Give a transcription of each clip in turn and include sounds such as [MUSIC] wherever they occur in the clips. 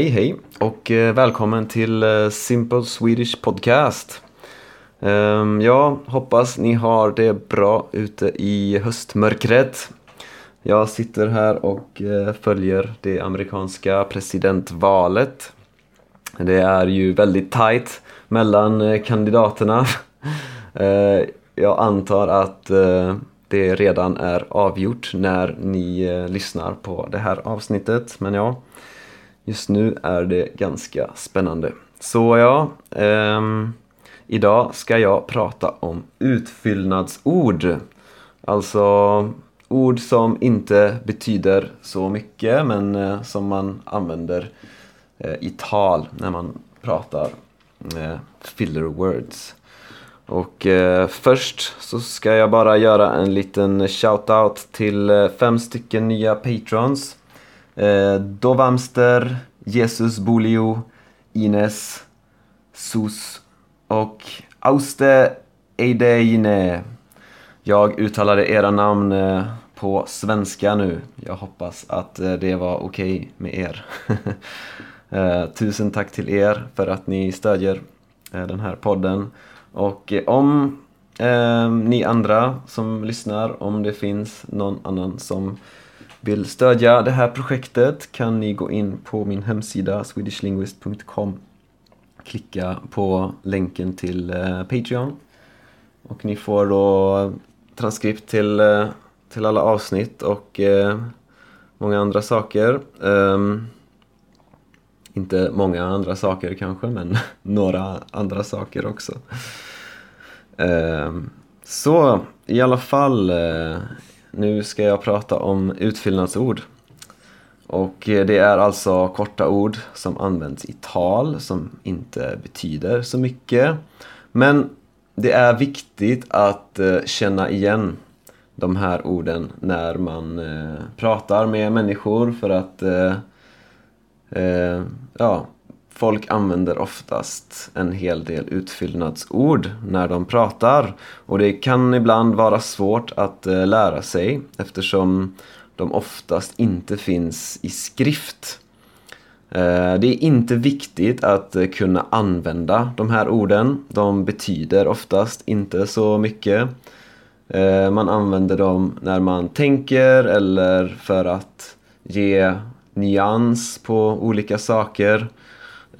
Hej hej och eh, välkommen till eh, Simple Swedish Podcast. Ehm, jag hoppas ni har det bra ute i höstmörkret. Jag sitter här och eh, följer det amerikanska presidentvalet. Det är ju väldigt tight mellan kandidaterna. [LAUGHS] Jag antar att det redan är avgjort när ni lyssnar på det här avsnittet. Men ja, just nu är det ganska spännande. Så ja, ehm, idag ska jag prata om utfyllnadsord. Alltså ord som inte betyder så mycket men eh, som man använder eh, i tal när man pratar eh, filler words. Och eh, först så ska jag bara göra en liten shout-out till eh, fem stycken nya patrons. Eh, Dovamster, Jesus Bolio, Ines, Sus och Auste Eideine. Jag uttalade era namn eh, på svenska nu. Jag hoppas att eh, det var okej med er. [LAUGHS] Eh, tusen tack till er för att ni stödjer den här podden. Och om eh, ni andra som lyssnar, om det finns någon annan som vill stödja det här projektet kan ni gå in på min hemsida swedishlinguist.com Klicka på länken till eh, Patreon och ni får då transkript till, eh, till alla avsnitt och eh, många andra saker. Um, inte många andra saker kanske, men [LAUGHS] några andra saker också. Um, så i alla fall, nu ska jag prata om utfyllnadsord. Och eh, det är alltså korta ord som används i tal som inte betyder så mycket. Men det är viktigt att eh, känna igen de här orden när man eh, pratar med människor för att ja, folk använder oftast en hel del utfyllnadsord när de pratar. Och det kan ibland vara svårt att eh, lära sig eftersom de oftast inte finns i skrift. Eh, det är inte viktigt att eh, kunna använda de här orden. De betyder oftast inte så mycket. Man använder dem när man tänker eller för att ge nyans på olika saker.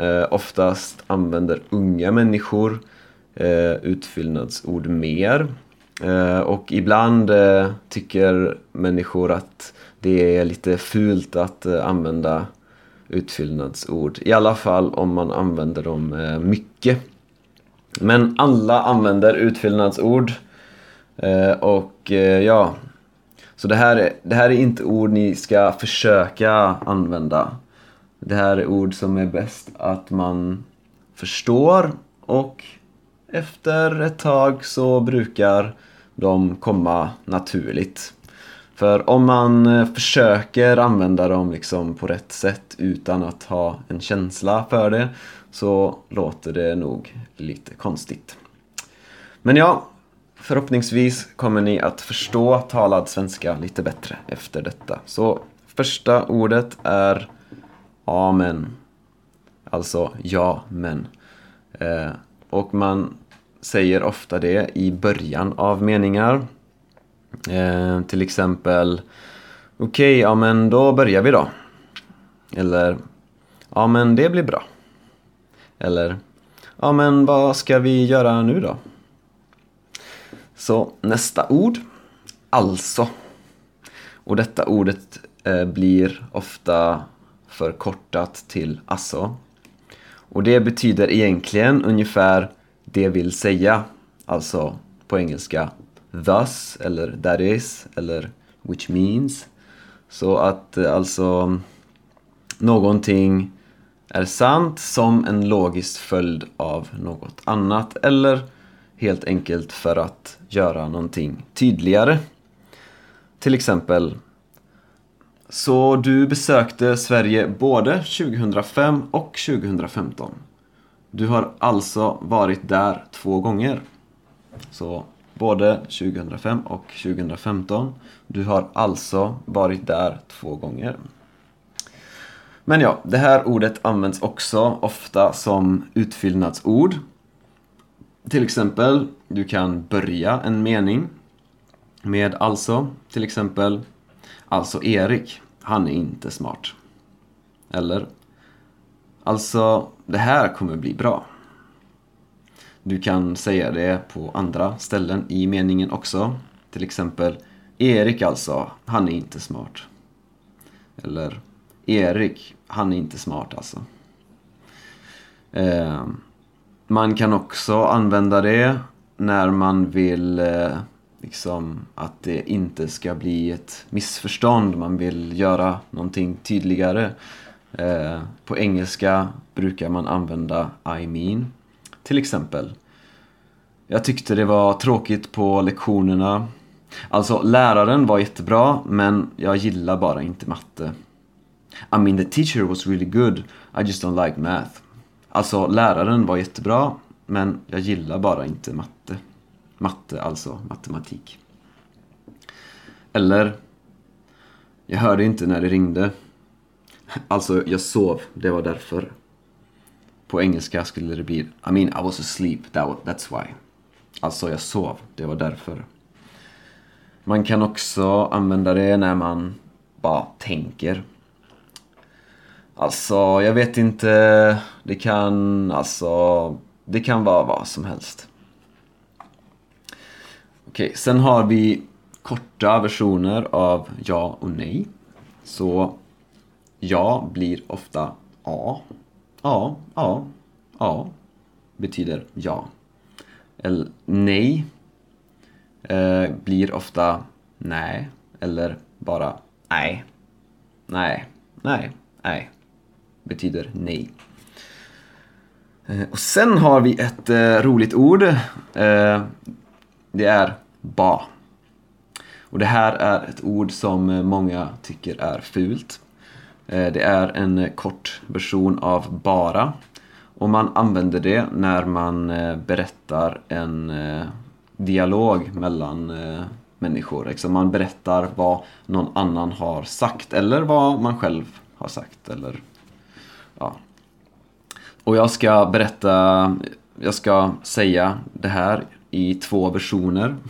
Eh, Oftast använder unga människor eh, utfyllnadsord mer. Eh, Och ibland eh, tycker människor att det är lite fult att eh, använda utfyllnadsord. I alla fall om man använder dem eh, mycket. Men alla använder utfyllnadsord. Eh, Och eh, ja, så det här, är- det här är inte ord ni ska försöka använda. Det här är ord som är bäst att man förstår och efter ett tag så brukar de komma naturligt. För om man eh, försöker använda dem liksom på rätt sätt utan att ha en känsla för det så låter det nog lite konstigt. Men ja, förhoppningsvis kommer ni att förstå talad svenska lite bättre efter detta. Så första ordet är Amen. Alltså ja, men. Eh, och man säger ofta det i början av meningar. Eh, till exempel Okej, ja men då börjar vi då. Eller Ja men det blir bra. Eller Ja men vad ska vi göra nu då? Så nästa ord. Alltså. Och detta ordet eh, blir ofta förkortat till ASSO. Och det betyder egentligen ungefär det vill säga. Alltså på engelska thus eller that is eller which means. Så att eh, alltså någonting är sant som en logisk följd av något annat eller helt enkelt för att göra någonting tydligare. Till exempel så du besökte Sverige både 2005 och 2015. Du har alltså varit där två gånger. Så både 2005 och 2015. Du har alltså varit där två gånger. Men ja, det här ordet används också ofta som utfyllnadsord. Till exempel, du kan börja en mening med alltså. Till exempel, alltså Erik, han är inte smart. Eller, alltså det här kommer bli bra. Du kan säga det på andra ställen i meningen också. Till exempel, Erik alltså, han är inte smart. Eller, Erik, han är inte smart alltså. Eh, man kan också använda det när man vill eh, liksom att det inte ska bli ett missförstånd. Man vill göra någonting tydligare. Eh, på engelska brukar man använda I mean. Till exempel. Jag tyckte det var tråkigt på lektionerna. Alltså, läraren var jättebra, men jag gillar bara inte matte. I mean, the teacher was really good. I just don't like math. Alltså, läraren var jättebra, men jag gillar bara inte matte. Matte, alltså matematik. Eller, jag hörde inte när det ringde. Alltså, jag sov, det var därför. På engelska skulle det bli I mean, I was asleep, that, that's why. Alltså, jag sov, det var därför. Man kan också använda det när man bara tänker. Alltså, jag vet inte. Det kan, alltså, det kan vara vad som helst. Okej, sen har vi korta versioner av ja och nej. Så ja blir ofta A. A, a, a betyder ja. Eller nej eh, blir ofta nej eller bara nej. Nej, nej, nej. Betyder nej. Eh, och sen har vi ett eh, roligt ord. Eh, det är ba. Och det här är ett ord som eh, många tycker är fult. Eh, det är en eh, kort version av bara. Och man använder det när man berättar en dialog mellan människor. Liksom man berättar vad någon annan har sagt eller vad man själv har sagt. Eller, ja. Och jag ska berätta, jag ska säga det här i två versioner. [LAUGHS]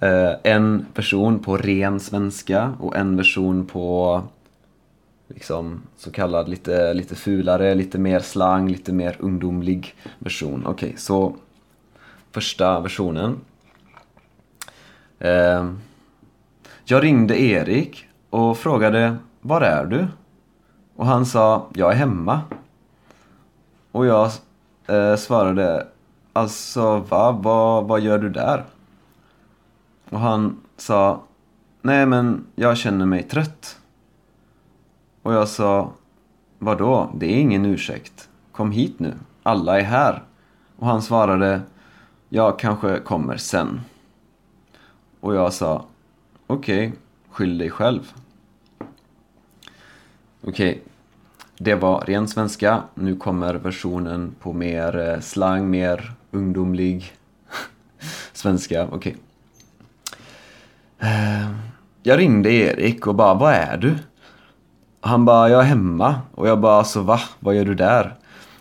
Eh, en version på ren svenska och en version på liksom så kallad lite, lite fulare, lite mer slang, lite mer ungdomlig version. Okej, okay, så första versionen. Eh, jag ringde Erik och frågade Var är du? Och han sa Jag är hemma. Och jag eh, svarade Alltså va? Vad, vad gör du där? Och han sa Nej men jag känner mig trött. Och jag sa Vadå? Det är ingen ursäkt. Kom hit nu. Alla är här. Och han svarade Jag kanske kommer sen. Och jag sa Okej, okay, skyll dig själv. Okej, okay det var ren svenska. Nu kommer versionen på mer eh, slang, mer ungdomlig [LAUGHS] svenska. Okej. Okay. Jag ringde Erik och bara, vad är du? Han bara, jag är hemma. Och jag bara, alltså va? Vad gör du där?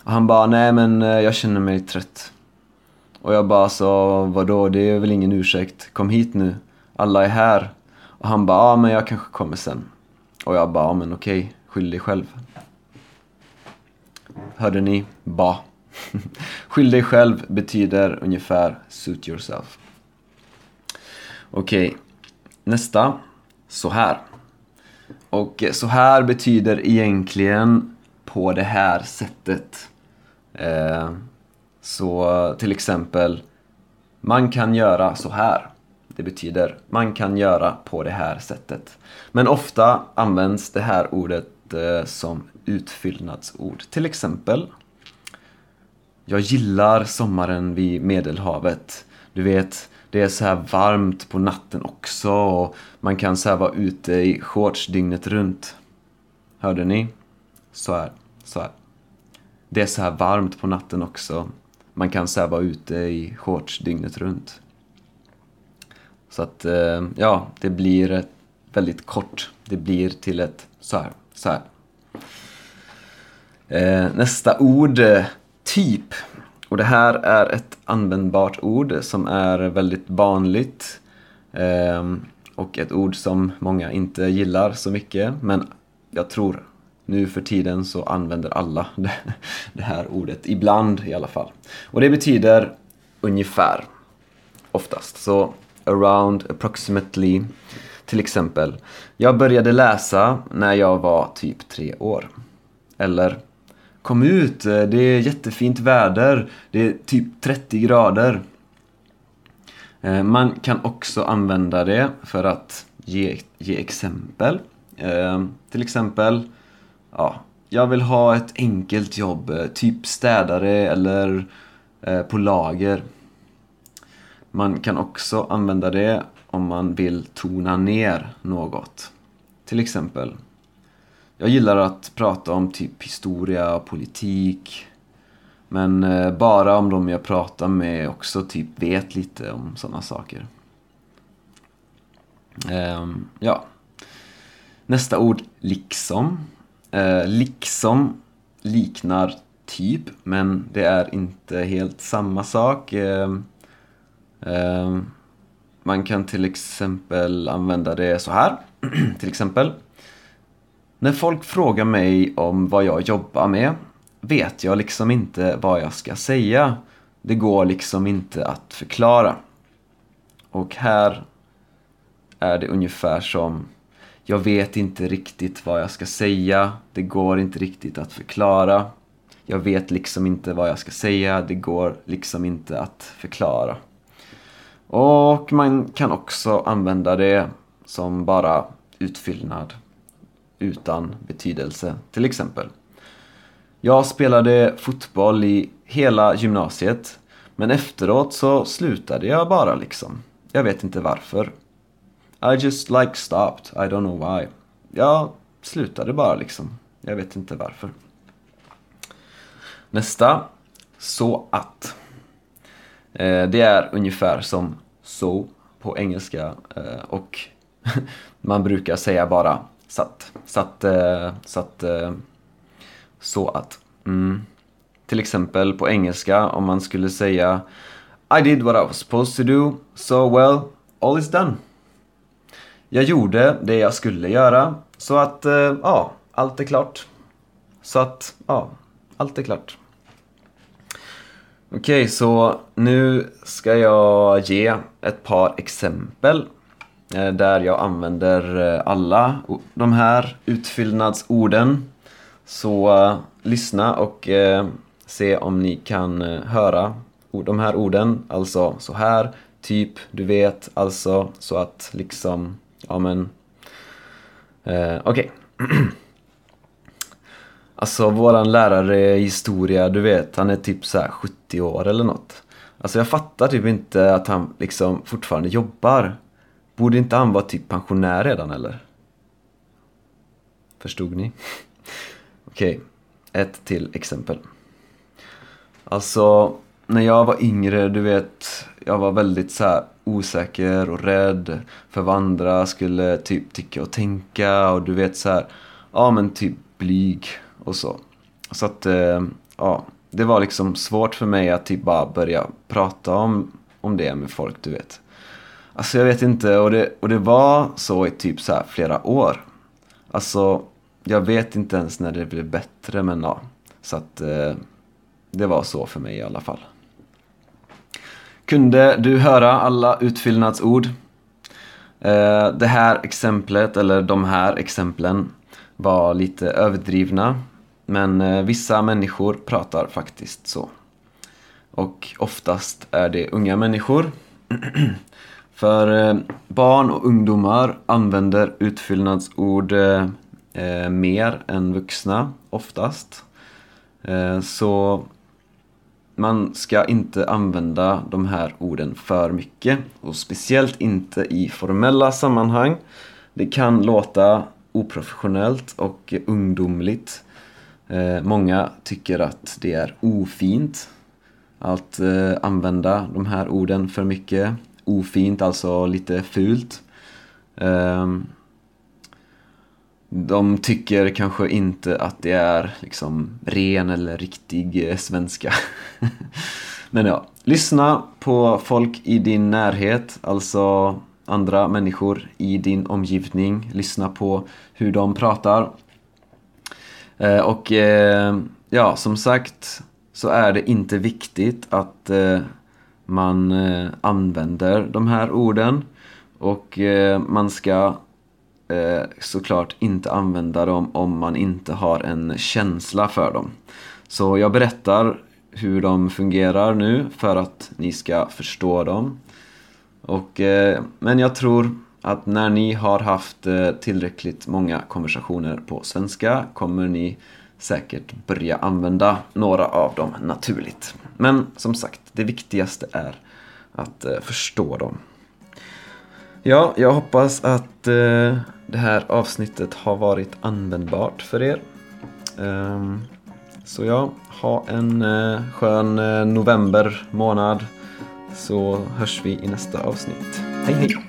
Och han bara, nej men eh, jag känner mig trött. Och jag bara, alltså vadå? Det är väl ingen ursäkt. Kom hit nu. Alla är här. Och han bara, ja men jag kanske kommer sen. Och jag bara, ja men okej. Skyll dig själv. Hörde ni? Ba. [LAUGHS] Skyll dig själv betyder ungefär suit yourself. Okej, nästa. Så här. Och så här betyder egentligen på det här sättet. Eh, så till exempel, man kan göra så här. Det betyder man kan göra på det här sättet. Men ofta används det här ordet eh, som utfyllnadsord. Till exempel, jag gillar sommaren vid Medelhavet. Du vet, det är så här varmt på natten också och man kan så vara ute i shorts dygnet runt. Hörde ni? Så här, så här. Det är så här varmt på natten också. Man kan så vara ute i shorts dygnet runt. Så att, eh, ja, det blir väldigt kort. Det blir till ett så här, så här. Eh, nästa ord, eh, typ. Och det här är ett användbart ord som är väldigt vanligt. Eh, och ett ord som många inte gillar så mycket. Men jag tror nu för tiden så använder alla [LAUGHS] det, det här ordet, ibland i alla fall. Och det betyder ungefär, oftast. Så around, approximately. Till exempel, jag började läsa när jag var typ tre år. Eller, kom ut, eh, det är jättefint väder, det är typ 30 grader. Eh, man kan också använda det för att ge, ge exempel. Eh, till exempel, ja, jag vill ha ett enkelt jobb, typ städare eller på lager. Man kan också använda det om man vill tona ner något. Till exempel, jag gillar att prata om typ historia och politik. Men eh, bara om de jag pratar med också typ vet lite om sådana saker. Ehm, ja. Nästa ord, liksom. Ehm, liksom liknar typ, men det är inte helt samma sak. Ehm, ehm man kan till exempel använda det så här. [CLEARS THROAT] till exempel. När folk frågar mig om vad jag jobbar med vet jag liksom inte vad jag ska säga. Det går liksom inte att förklara. Och här är det ungefär som jag vet inte riktigt vad jag ska säga. Det går inte riktigt att förklara. Jag vet liksom inte vad jag ska säga. Det går liksom inte att förklara. Och man kan också använda det som bara utfyllnad utan betydelse, till exempel. Jag spelade fotboll i hela gymnasiet, men efteråt så slutade jag bara liksom. Jag vet inte varför. I just like stopped, I don't know why. Jag slutade bara liksom. Jag vet inte varför. Nästa. Så att. Eh, det är ungefär som so på engelska eh, och [LAUGHS] man brukar säga bara satt. Satt, eh, satt så att. Mm. Till exempel på engelska om man skulle säga I did what I was supposed to do, so well, all is done. Jag gjorde det jag skulle göra, så att ja, allt är klart. Så att, ja, allt är klart. Okej, okay, så nu ska jag ge ett par exempel eh, där jag använder eh, alla de här utfyllnadsorden. Så uh, lyssna och uh, se om ni kan uh, höra de här orden, alltså så här, typ, du vet, alltså, så att liksom, ja men, okej. Okay. [CLEARS THROAT] Alltså våran lärare i historia, du vet, han är typ så 70 år eller nåt. Alltså jag fattar typ inte att han liksom fortfarande jobbar. Borde inte han vara typ pensionär redan eller? Förstod ni? [LAUGHS] Okej, okay. ett till exempel. Alltså, när jag var yngre, du vet, jag var väldigt så osäker och rädd för vad andra skulle typ tycka och tänka och du vet så här, ja men typ blyg och så. Så att, eh, ja, det var liksom svårt för mig att typ bara börja prata om, om det med folk, du vet. Alltså jag vet inte, och det, och det var så i typ så flera år. Alltså, jag vet inte ens när det blev bättre, men ja. Så att eh, det var så för mig i alla fall. Kunde du höra alla utfyllnadsord? Eh, det här exemplet, eller de här exemplen, var lite överdrivna. Men eh, vissa människor pratar faktiskt så. Och oftast är det unga människor. [CLEARS THROAT] För eh, barn och ungdomar använder utfyllnadsord eh, eh, mer än vuxna, oftast. Eh, så man ska inte använda de här orden för mycket. Och speciellt inte i formella sammanhang. Det kan låta oprofessionellt och ungdomligt. Eh, många tycker att det är ofint att eh, använda de här orden för mycket. Ofint, alltså lite fult. Eh, de tycker kanske inte att det är liksom ren eller riktig eh, svenska. [LAUGHS] Men ja, lyssna på folk i din närhet, alltså andra människor i din omgivning. Lyssna på hur de pratar. Eh, och eh, ja, som sagt så är det inte viktigt att eh, man eh, använder de här orden. Och eh, man ska såklart inte använda dem om man inte har en känsla för dem. Så jag berättar hur de fungerar nu för att ni ska förstå dem. Och, men jag tror att när ni har haft eh, tillräckligt många konversationer på svenska kommer ni säkert börja använda några av dem naturligt. Men som sagt, det viktigaste är att eh, förstå dem. Ja, jag hoppas att eh, det här avsnittet har varit användbart för er. Ehm, så ja, ha en skön november månad så hörs vi i nästa avsnitt. Hej hej!